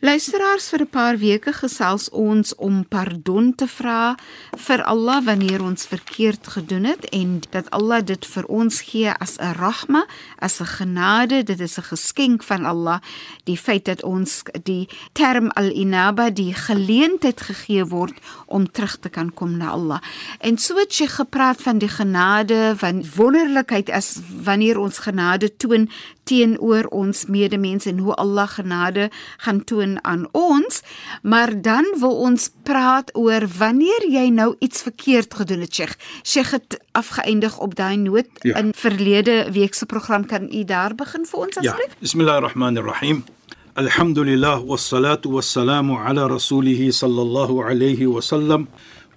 Luisteraars vir 'n paar weke gesels ons om pardon te vra vir Allah wanneer ons verkeerd gedoen het en dat Allah dit vir ons gee as 'n rahma, as 'n genade, dit is 'n geskenk van Allah, die feit dat ons die term al-inaba die geleentheid gegee word om terug te kan kom na Allah. En so het sy gepraat van die genade, van wonderlikheid as wanneer ons genade toon teenoor ons medemens en hoe Allah genade gaan toon aan ons, maar dan wil ons praat oor wanneer jy nou iets verkeerd gedoen het, Sheikh. Sheikh het afgeëindig op daai noot Ja. in verlede week se program kan u daar begin vir ons Ja, asseblief? bismillahirrahmanirrahim. Alhamdulillah wassalatu wassalamu ala rasulih sallallahu alayhi wa sallam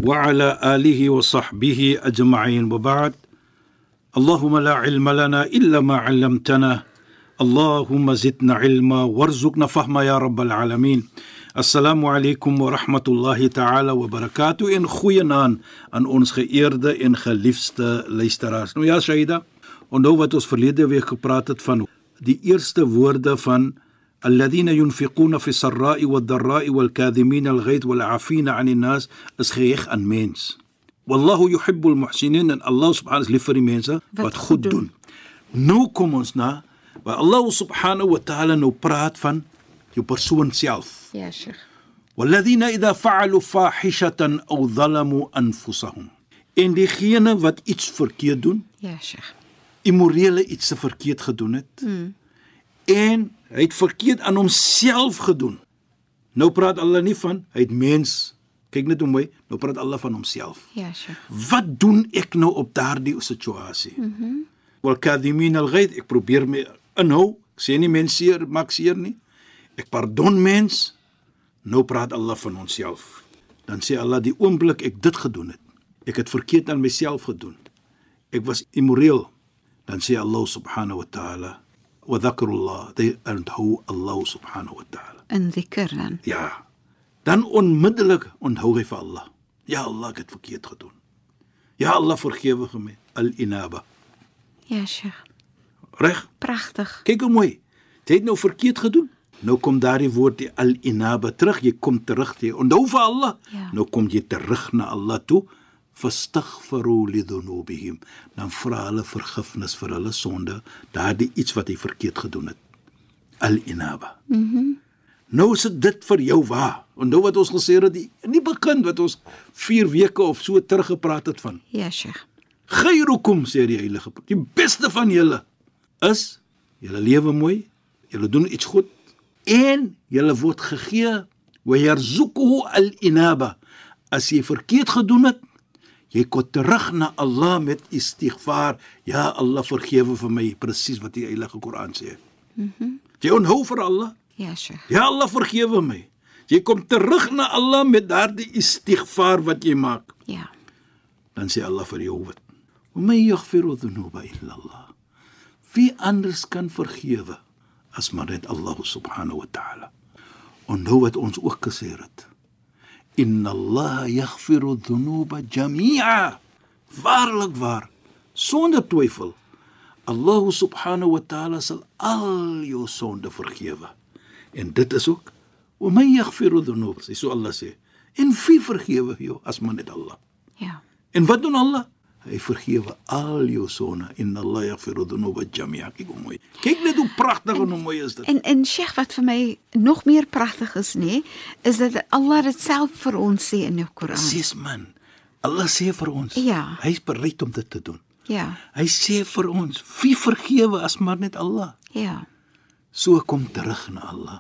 wa ala alihi wa sahbihi ajma'in wa ba'd. اللهم لا علم لنا إلا ما علمتنا اللهم زدنا علما وارزقنا فهما يا رب العالمين السلام عليكم ورحمة الله تعالى وبركاته إن خوينان aan ons geëerde en geliefde luisteraars. Nou ja, Shaida, onthou wat ons verlede week gepraat het van die eerste woorde van الذين ينفقون في السراء والضراء والكاظمين الغيظ والعافين عن الناس is gericht aan mens. Wallahu yuhibbul muhsinin en Allah subhanahu is lief vir die mense wat, wat goed doen. Nou kom ons na Waar Allah subhanahu wa ta'ala nou praat van jou persoon self. Ja, Sheikh. Walladhina idha fa'alu fahishatan aw zalamu anfusahum. En diegene wat iets verkeerd doen? Ja, Sheikh. Immorele iets se verkeerd gedoen het. Mm. En hy het verkeerd aan homself gedoen. Nou praat Allah nie van hy het mens kyk net hoe mooi nou praat Allah van homself. Ja, Sheikh. Wat doen ek nou op daardie situasie? Mhm. Mm Wal kadhimin al-ghayth ek probeer my inhou. Ek sê nie mens seer, maak seer nie. Ek pardon mens. Nou praat Allah van onsself. Dan sê Allah die oomblik ek dit gedoen het. Ek het verkeerd aan myself gedoen. Ek was immoreel. Dan sê Allah subhanahu wa ta'ala wa dhakrullah, they onthou Allah subhanahu wa ta'ala. In dhikr dan. Ja. Dan onmiddellik onthou hy vir Allah. Ja Allah, ek het verkeerd gedoen. Ja Allah, vergewe my. Al-inaba. Ja, Sheikh. Reg? Pragtig. Kyk hoe mooi. Jy het nou verkeerd gedoen. Nou kom daardie woord die al-inaba terug. Jy kom terug jy onthou vir Allah. Ja. Nou kom jy terug na Allah toe. Fastaghfiru li dhunubihim. Dan vra hulle vergifnis vir hulle sonde, daardie iets wat hy verkeerd gedoen het. Al-inaba. Mhm. Mm nou is dit vir jou waar. Onthou wat ons gesê het die in die begin wat ons 4 weke of so terug gepraat het van. Ja, Sheikh. Khairukum sê die heilige die beste van julle is julle lewe mooi, julle doen iets goed en julle word gegee wa yarzuquhu al-inaba. As jy verkeerd gedoen het, jy kom terug na Allah met istighfar. Ja Allah vergewe vir my presies wat die Heilige Koran sê. Mhm. Mm -hmm. jy onthou vir Allah? Ja, Sheikh. Ja Allah vergewe my. Jy kom terug na Allah met daardie istighfar wat jy maak. Ja. Dan sê Allah vir jou wat. "Wa may yaghfiru dhunuba illa Allah." Wie anders kan vergewe as maar net Allah subhanahu wa ta'ala. Onthou wat ons ook gesê het. Inna Allah yaghfiru dhunuba jami'a. Waarlik waar, sonder twyfel. Allah subhanahu wa ta'ala sal al jou sonde vergewe. En dit is ook wa man yaghfiru dhunub, so Allah sê. En wie vergewe jou as maar net Allah? Ja. En wat doen Allah? Hy vergewe al jou sonde. Inna Allah yaghfiru dhunuba jami'a. Kyk hoe mooi. Kyk net hoe pragtig en hoe mooi is dit. En en Sheikh wat vir my nog meer pragtig is, nê, is dat Allah dit self vir ons sê in die Koran. Presies man. Allah sê vir ons, Ja. hy's bereid om dit te doen. Ja. Hy sê vir ons, wie vergewe as maar net Allah. Ja. So kom terug na Allah.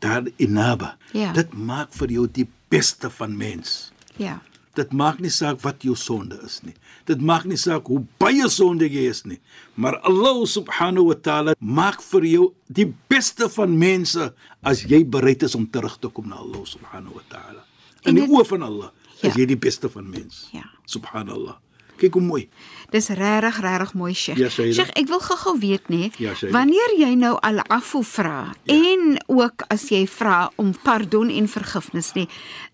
Daar inaba. Ja. Dit maak vir jou die beste van mens. Ja. Dit maak nie saak wat jou sonde is nie. Dit maak nie saak hoe baie sonde jy is nie. Maar Allah subhanahu wa taala maak vir jou die beste van mense as jy bereid is om terug te kom na Allah subhanahu wa taala. In die oë van Allah Ja. is jy die beste van mens. Ja. Subhanallah. Kyk hoe mooi. Dis regtig regtig mooi Sheikh. Ja. Sheikh, ek wil gou-gou weet nê, Ja, wanneer jy nou al-afu vra ja. en ook as jy vra om pardon en vergifnis nê,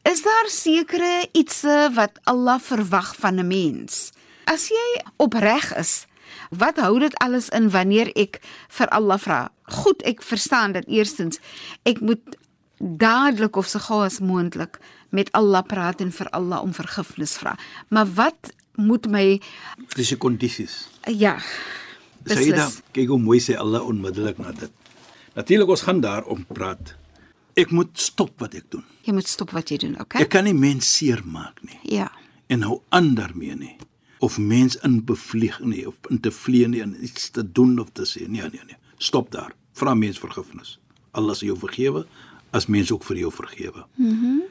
is daar sekere ietsie wat Allah verwag van 'n mens? As jy opreg is, wat hou dit alles in wanneer ek vir Allah vra? Goed, ek verstaan dat eerstens ek moet dadelik of so gou as moontlik met Allah praat en vir Allah om vergifnis vra. Maar wat moet my die kondisies. ja. Sayyida, Beslis. kyk hoe mooi sê Allah onmiddellik na dit. Natuurlik ons gaan daar om praat. Ek moet stop wat ek doen. Jy moet stop wat jy doen, okay? Ek kan nie mens seermaak nie Ja. en hou aan daarmee nie of mens in bevlieg nie of in te vlee nie en iets te doen of te sê. Nee, nee, nee. Stop daar. Vra mens vergifnis. Allah sal jou vergewe as mens ook vir jou vergewe. Mhm. Mm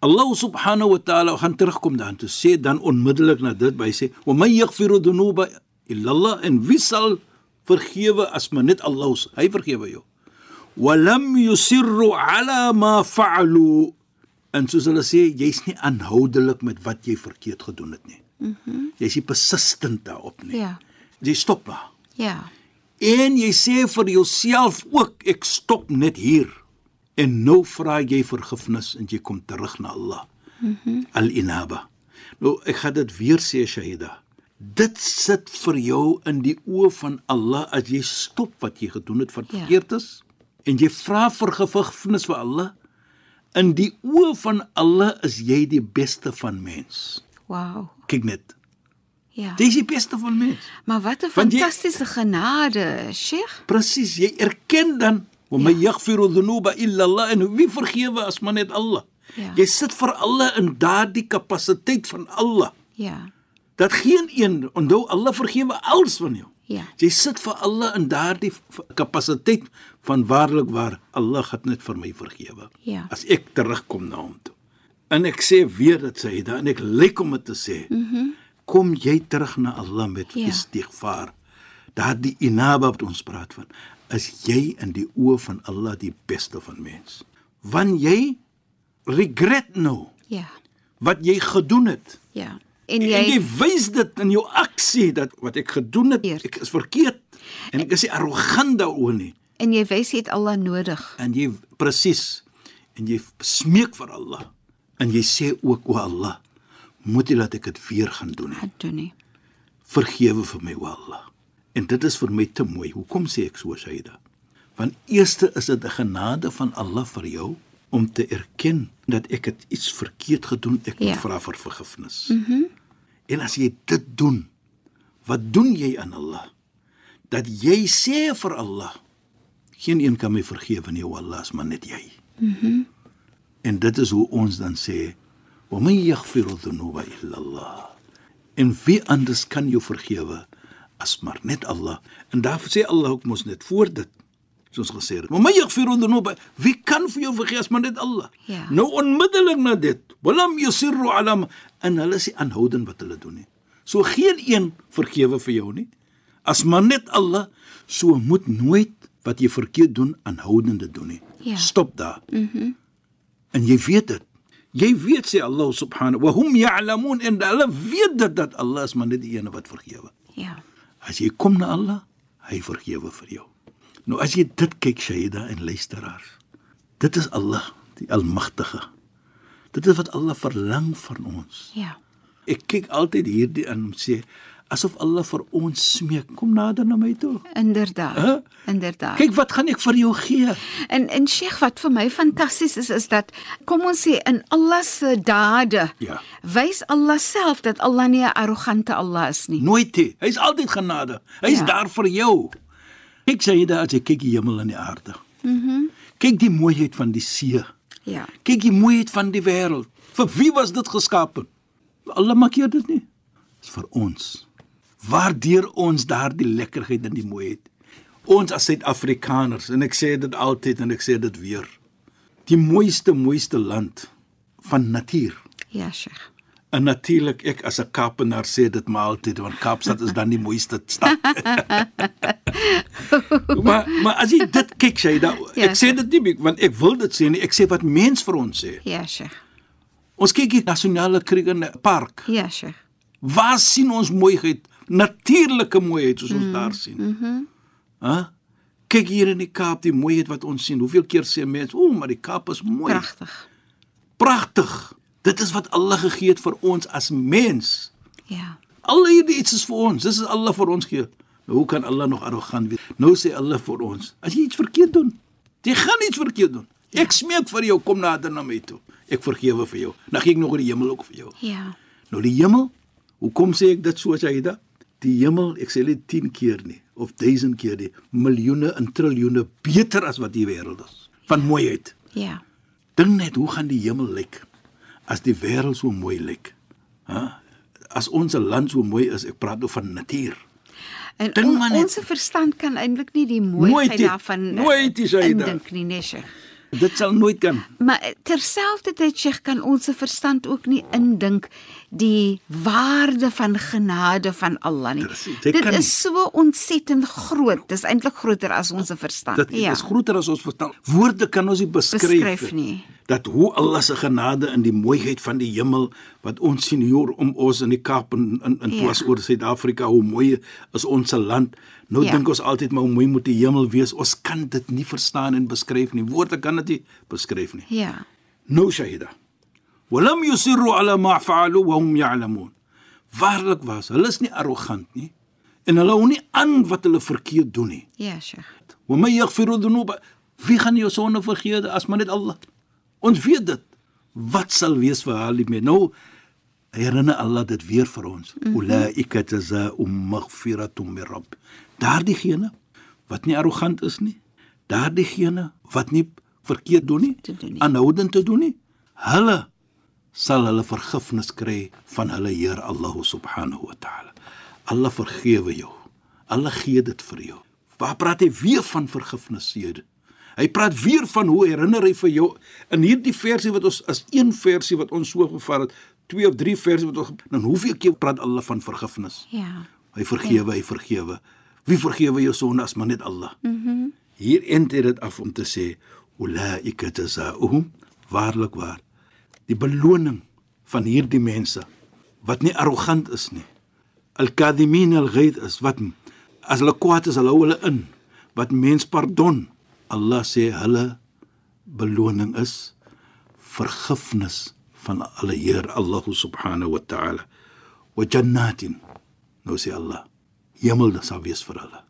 Allah subhanahu wa ta'ala gaan terugkom daarin toe sê dan onmiddellik na dit by sê wa may yaghfiru dhunuba illa Allah en wie sal vergewe as maar net Allah hy vergewe jou wa lam yusirru ala ma fa'alu en soos hulle sê jy's nie aanhoudelik met wat jy verkeerd gedoen het nie mhm mm jy's nie persistent daarop nie Ja. jy stop daar Ja. En jy sê vir jouself ook ek stop net hier. En nou vra jy vergifnis en jy kom terug na Allah. Mhm. Mm Al-inaba. Nou ek gaan dit weer sê Shahida. Dit sit vir jou in die oë van Allah as jy stop wat jy gedoen het wat Ja. verkeerd is en jy vra vir vergifnis vir Allah. In die oë van Allah is jy die beste van mens. Wow. Kyk net. Ja. Jy is die beste van mens. Maar wat 'n fantastiese genade, Sheikh. Presies, jy erken dan wa may yaghfiru dhunuba illa Allah en wie vergewe as maar net Allah. Ja. Jy sit vir Allah in daardie kapasiteit van Allah. Ja. Dat geen een onthou Allah vergewe alles van jou. Ja. Jy sit vir Allah in daardie kapasiteit van waarlik waar Allah het net vir my vergewe. Ja. As ek terugkom na hom toe. En ek sê weer dit sê dan en ek lyk om dit te sê. Mhm. Mm kom jy terug na Allah met ja. istighfar. Daardie inaba wat ons praat van, is jy in die oë van Allah die beste van mens. Want jy regret nou Ja. wat jy gedoen het. Ja. En En jy, jy wys dit in jou aksie dat wat ek gedoen het, Eerd. ek is verkeerd. En ek is nie arrogant daaroor nie. en jy wys jy het Allah nodig. En jy presies en jy smeek vir Allah. En jy sê ook o Allah, moet jy laat ek dit weer gaan doen nie. Wat doen nie? Vergewe vir my o Allah. En dit is vir my te mooi. Hoekom sê ek so Saida? Want eerste is dit 'n genade van Allah vir jou om te erken dat ek het iets verkeerd gedoen, ek moet Ja. vra vir vergifnis. Mhm. Mm en as jy dit doen, wat doen jy aan Allah? Dat jy sê vir Allah, geen een kan my vergewe nie, o Allah, maar net jy. Mhm. Mm en dit is hoe ons dan sê, "Wa man yaghfiru dhunuba illa Allah." En wie anders kan jou vergewe as maar net Allah? En daarvoor sê Allah ook mos net voor dit soos gesê het. Maar my yaghfiru dhunuba, wie kan vir jou vergewe as maar net Allah? Ja. Nou onmiddellik na dit, walam yusirru ala ma- en hulle is nie aanhoudend wat hulle doen nie. So geen een vergewe vir jou nie. As maar net Allah, so moet nooit wat jy verkeerd doen aanhoudende doen nie. Ja. Stop daar. Mhm. Mm en jy weet dit. Jy weet sê Allah subhanahu wa hum ya'lamun en hulle weet dit dat Allah is maar net die een wat vergewe. Ja. As jy kom na Allah, hy vergewe vir jou. Nou as jy dit kyk Shaida en luisteraars. Dit is Allah, die Almagtige. Dit is wat Allah verlang van ons. Ja. Ek kyk altyd hierdie aan en sê asof Allah vir ons smeek, kom nader na my toe. Inderdaad. Hæ? Inderdaad. Kyk wat gaan ek vir jou gee. En en Sheikh wat vir my fantasties is is dat kom ons sê in Allah se dade Ja. wys Allah self dat Allah nie 'n arrogante Allah is nie. Nooit nie. Hy's altyd genade. Hy's Ja. ja. daar vir jou. Kyk sê jy daar as jy kyk die hemel en die aarde. Mhm. Mm kyk die mooiheid van die see. Ja. Kyk die mooiheid van die wêreld. Vir wie was dit geskape? Allah maak dit nie. Dis vir ons. Waardeur ons daardie lekkerheid en die mooiheid. Ons as Suid-Afrikaners en ek sê dit altyd en ek sê dit weer. Die mooiste mooiste land van natuur. Ja, Sheikh. En natuurlik ek as 'n Kaapenaar sê dit maar altyd want Kaapstad is dan die mooiste stad. maar maar as jy dit kyk sê da Ja, ek sê dit nie want ek wil dit sê nie ek sê wat mens vir ons sê. Ja, Sheikh. Ons kyk hier nasionale Kriegenpark. Ja, Sheikh. Waar sien ons mooiheid? Natuurlike mooiheid soos ons mm, daar sien. Mhm. Mm Hæ? Kyk hier in die Kaap die mooiheid wat ons sien. Hoeveel keer sê mense, "O, maar die Kaap is mooi." Pragtig. Pragtig. Dit is wat Allah gegee het vir ons as mens. Ja. Al hierdie iets is vir ons. Dis is Allah vir ons gee. Nou hoe kan Allah nog arrogant wees? Nou sê Allah vir ons, as jy iets verkeerd doen, jy gaan iets verkeerd doen. Ek smeek vir jou, kom nader na my toe. Ek vergewe vir jou. Dan gee ek nog in die hemel ook vir jou. Ja. Nou die hemel, hoekom sê ek dit so as jy dit? Die hemel, ek sê dit 10 keer nie of 1000 keer nie, miljoene en triljoene beter as wat die wêreld is van mooiheid. Ja. Dink net hoe gaan die hemel lyk as die wêreld so mooi lyk. Hæ? As ons land so mooi is, ek praat oor van natuur. En on, ons verstand kan eintlik nie die mooiheid daarvan eh, nooit die Shaida. indink nie, nee, Sheikh. Dit sal nooit kan. Maar terselfdertyd Sheikh kan ons verstand ook nie indink die waarde van genade van Allah nie. Jy Dit kan is so ontsettend groot. Dis eintlik groter as ons verstand. Dit ja. is groter as ons verstaan. Woorde kan ons nie beskryf, Beskryf nie. Dat hoe Allah se genade in die mooiheid van die hemel wat ons sien hier om ons in die Kaap en in in Ja. plaas oor Suid-Afrika hoe mooi is ons se land. Nou ja. dink ons altyd maar mooi moet die hemel wees. Ons kan dit nie verstaan en beskryf nie. Woorde kan dit nie beskryf nie. Ja. Nou Shahida. Walam yusirru ala ma fa'alu wa hum ya'lamun. Waarlik was, hulle is nie arrogant nie en hulle hou nie aan wat hulle verkeerd doen nie. Ja, Sheikh. Wa may yaghfiru dhunuba. Wie gaan jou sonde vergewe as maar net Allah? Ons weet dit. Wat sal wees vir hulle mee? Nou herinner Allah dit weer vir ons. Mm -hmm. Ulaika jazaa'um maghfiratun min rabb daardiegene wat nie arrogant is nie daardiegene wat nie verkeerd doen nie Te doen nie. aanhoudend te doen nie hulle sal hulle vergifnis kry van hulle Heer Allah subhanahu wa ta'ala Allah vergewe jou Allah gee dit vir jou waar praat hy weer van vergifnis hier Hy praat weer van hoe herinner hy vir jou in hierdie versie wat ons as een versie wat ons so gevat het, twee of drie versie wat ons dan hoeveel keer praat Allah van vergifnis? Ja. Hy vergewe, hy vergewe. Wie vergewe jou sonde as maar net Allah? Mhm. Mm Hier eindig hy dit af om te sê ulaika jazaohum waarlik waar die beloning van hierdie mense wat nie arrogant is nie. Al-kadhimin al-ghaid is wat as hulle kwaad is, hulle hou hulle in. Wat mens pardon. Allah sê hulle beloning is vergifnis van alle Heer Allah subhanahu wa ta'ala wa jannatin nou sê Allah hemel sal wees vir hulle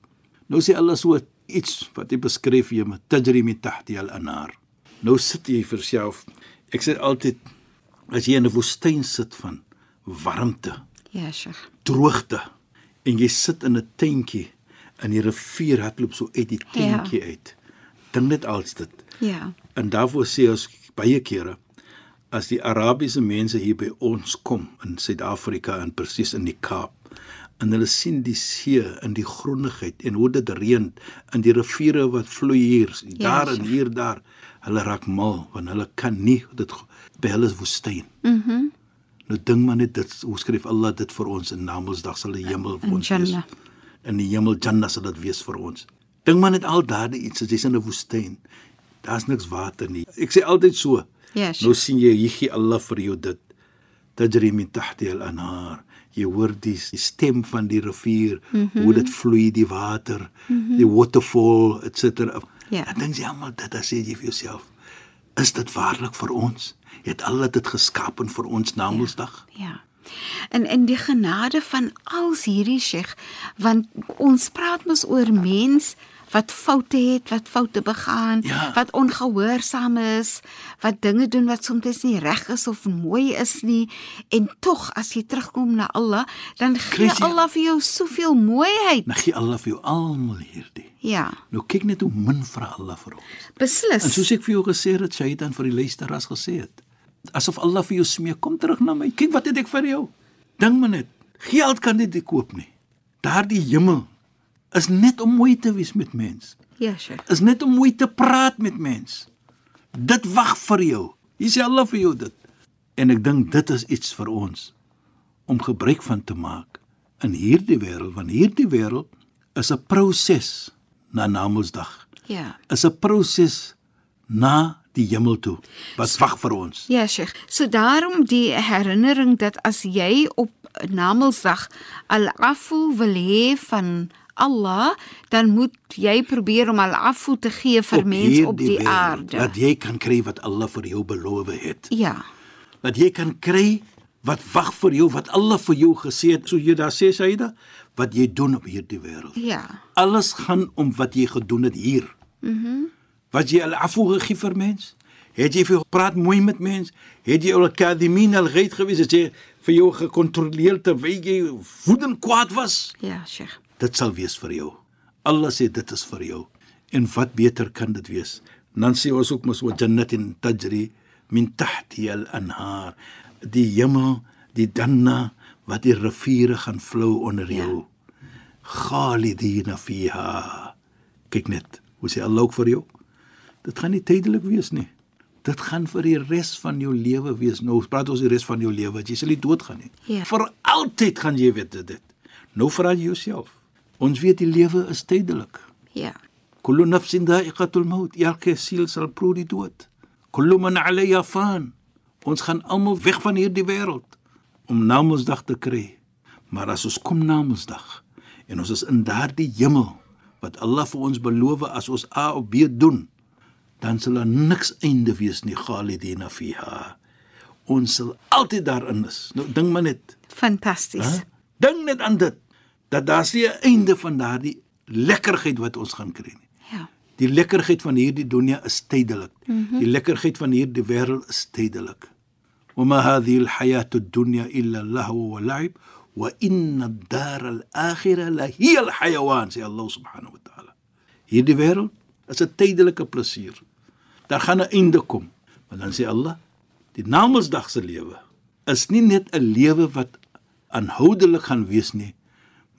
nou sê Allah so iets wat hy beskryf hier met tajri min tahti al-anar nou sit jy vir jouself ek sê altyd as jy in 'n woestyn sit van warmte Ja, Sheikh. droogte en jy sit in 'n tentjie in die rivier hardloop so uit die tentjie ja. uit dink net als dit Ja. En daarvoor sê ons baie kere as die Arabiese mense hier by ons kom in Suid-Afrika en presies in die Kaap en hulle sien die see in die groenigheid en hoe dit reën in die riviere wat vloei hier Ja, daar en sure. hier daar hulle raak mal want hulle kan nie dit by hulle is woestyn. Mhm. Mm nou ding maar net dit hoe skryf Allah dit vir ons in Namedsdag sal die hemel vir ons wees. In die hemel Jannah sal dit wees vir ons. Dink maar net al daardie iets as jy's in 'n woestyn. Daar's niks water nie. Ek sê altyd so. Ja, sure. Nou sien jy hier gee Allah vir jou dit. Tajri min tahti al-anhar. Jy hoor die, die stem van die rivier, mm -hmm. hoe dit vloei die water, mm -hmm. die waterfall etc. Ja. Dan dink jy almal dit dan sê jy vir jouself, is dit waarlik vir ons? Het Allah dit geskaap vir ons Namedsdag? Ja. En in die genade van als hierdie Sheikh, want ons praat mos oor mens wat foute het, wat foute begaan, Ja. wat ongehoorsaam is, wat dinge doen wat soms nie reg is of mooi is nie en tog as jy terugkom na Allah, dan gee Crazy. Allah vir jou soveel mooiheid. Dan gee Allah vir jou almal hierdie. Ja, Nou kyk net hoe min vra Allah vir ons. beslis. En soos ek vir jou gesê het, Shaitan vir die luisteraars gesê het, Asof Allah vir jou smeek, kom terug na my. Kyk wat het ek vir jou. Dink maar net. Geld kan dit nie koop nie. Daardie hemel is net om mooi te wees met mens. Ja, Sheikh. Is net om mooi te praat met mens. Dit wag vir jou. Hier sê Allah vir jou dit. En ek dink dit is iets vir ons om gebruik van te maak in hierdie wêreld, want hierdie wêreld is 'n proses na Namedsdag. Ja. Is 'n proses na die hemel toe wat wag vir ons. Ja, Sheikh. So daarom die herinnering dat as jy op Namedsdag al-afu wil hê van Allah, dan moet jy probeer om al-afu te gee vir mense op die wêreld, aarde. Dat jy kan kry wat Allah vir jou beloof het. Ja. Dat jy kan kry wat wag vir jou, wat Allah vir jou gesê het. So jy daar sê Saida, wat jy doen op hierdie wêreld. Ja. Alles gaan om wat jy gedoen het hier. Mhm. Mm wat jy al-afu gegee vir mens? Het jy vir gepraat mooi met mens? Het jy al-kadimin al-ghaid gewees? Het jy vir jou gekontroleer terwyl jy woedend kwaad was? Ja, Sheikh. Dit sal wees vir jou. Allah sê dit is vir jou. En wat beter kan dit wees? Dan sê ons ook mos wa jannatin tajri min tahti al-anhar. Die hemel, die danna wat die riviere gaan vlou onder Ja. jou. Khalidina fiha. Kyk net, hoe sê Allah ook vir jou? Dit gaan nie tydelik wees nie. Dit gaan vir die res van jou lewe wees. Nou praat ons die res van jou lewe. Jy sal nie doodgaan nie. Ja. Vir altyd gaan jy weet dit. Nou vra jy jouself. Ons weet die lewe is tydelik. Ja. Kullu nafsin dha'iqatul maut. Elke siel sal proe die dood. Kullu man 'alayha fan. Ons gaan almal weg van hierdie wêreld om Namedsdag te kry. Maar as ons kom Namedsdag en ons is in daardie hemel wat Allah vir ons beloof as ons A of B doen, dan sal daar niks einde wees nie Khalidina fiha. Ons sal altyd daarin is. Nou dink maar net, Fantasties. Dink net aan dit dat daar nie 'n einde van daardie lekkerheid wat ons gaan kry nie. Ja. Die lekkerheid van hierdie dunia is tydelik. Mm -hmm. Die lekkerheid van hierdie wêreld is tydelik. وما هذه الحياة الدنيا إلا اللهو واللعب وإن الدار الآخرة لهي الحيوان سي الله سبحانه وتعالى. Hierdie wêreld is 'n tydelike plesier. Daar gaan 'n einde kom. Maar dan sê Allah, die Namedsdag se lewe is nie net 'n lewe wat aanhoudelik gaan wees nie,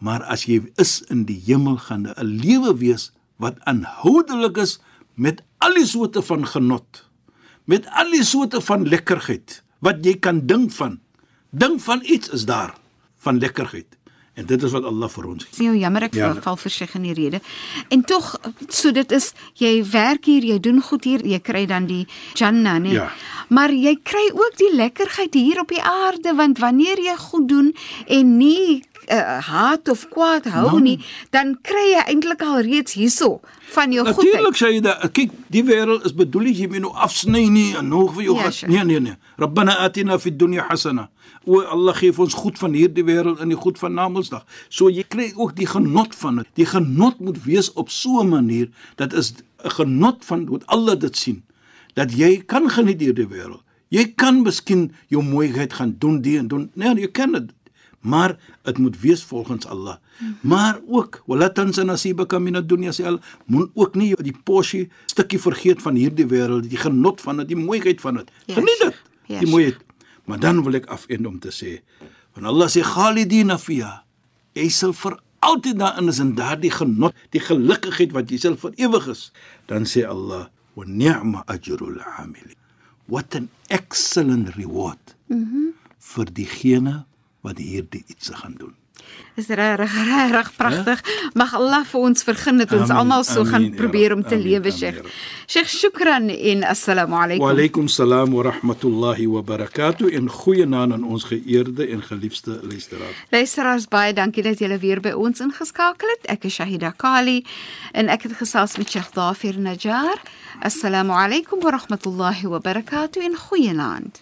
maar as jy is in die hemel gaan 'n lewe wees wat aanhoudelik is met al die soorte van genot, met al die soorte van lekkerheid wat jy kan dink van. Dink van iets is daar van lekkerheid. En dit is wat Allah vir ons gee. Nou jammer ek Ja. ja. val verseker in die rede. En tog so dit is jy werk hier, jy doen goed hier, jy kry dan die Jannah, nee. Ja. Maar jy kry ook die lekkerheid hier op die aarde want wanneer jy goed doen en nie uh, haat of kwaad hou Nou. nie, dan kry jy eintlik al reeds hierso van jou goedheid. Natuurlik sê jy dat kyk, die wêreld is bedoel jy moet nou afsny nie en nog vir jou Ja, sure. Nee nee nee. Rabbana atina fid dunya hasana. O Allah gee ons goed van hierdie wêreld en die goed van Namedsdag. So jy kry ook die genot van dit. Die genot moet wees op so 'n manier dat is 'n genot van hoe Allah dit sien. Dat jy kan geniet hierdie wêreld. Jy kan miskien jou mooiheid gaan doen die en doen. Nee, jy kan dit. Maar dit moet wees volgens Allah. Maar ook wala tansa nasibaka min ad-dunya sal moet ook nie die porsie stukkie vergeet van hierdie wêreld, die genot van dit, die mooiheid van dit. Ja, Geniet dit. ja, Die mooiheid. Maar dan wil ek afend om te sê, want Allah sê khalidina fiha. Jy sal vir altyd daarin is in daardie genot, die gelukkigheid wat jy sal vir ewig is. Dan sê Allah, "Wa ni'ma ajrul 'amilin." What an excellent reward. Mhm. Mm vir diegene wat hierdie iets gaan doen. Is regtig regtig pragtig. Mag Allah vir ons vergun dat ons almal so gaan amen, ja probeer om te lewe, Sheikh. Sheikh, shukran en assalamu Wa alaykum. alaykum salaam wa rahmatullahi wa barakatuh en goeie naam aan ons geëerde en geliefde luisteraars. Luisteraars, baie dankie dat julle weer by ons ingeskakel het. Ek is Shahida Kali en ek het gesels met Sheikh Dafir Najjar. Assalamu alaykum wa rahmatullahi wa barakatuh en goeienaand.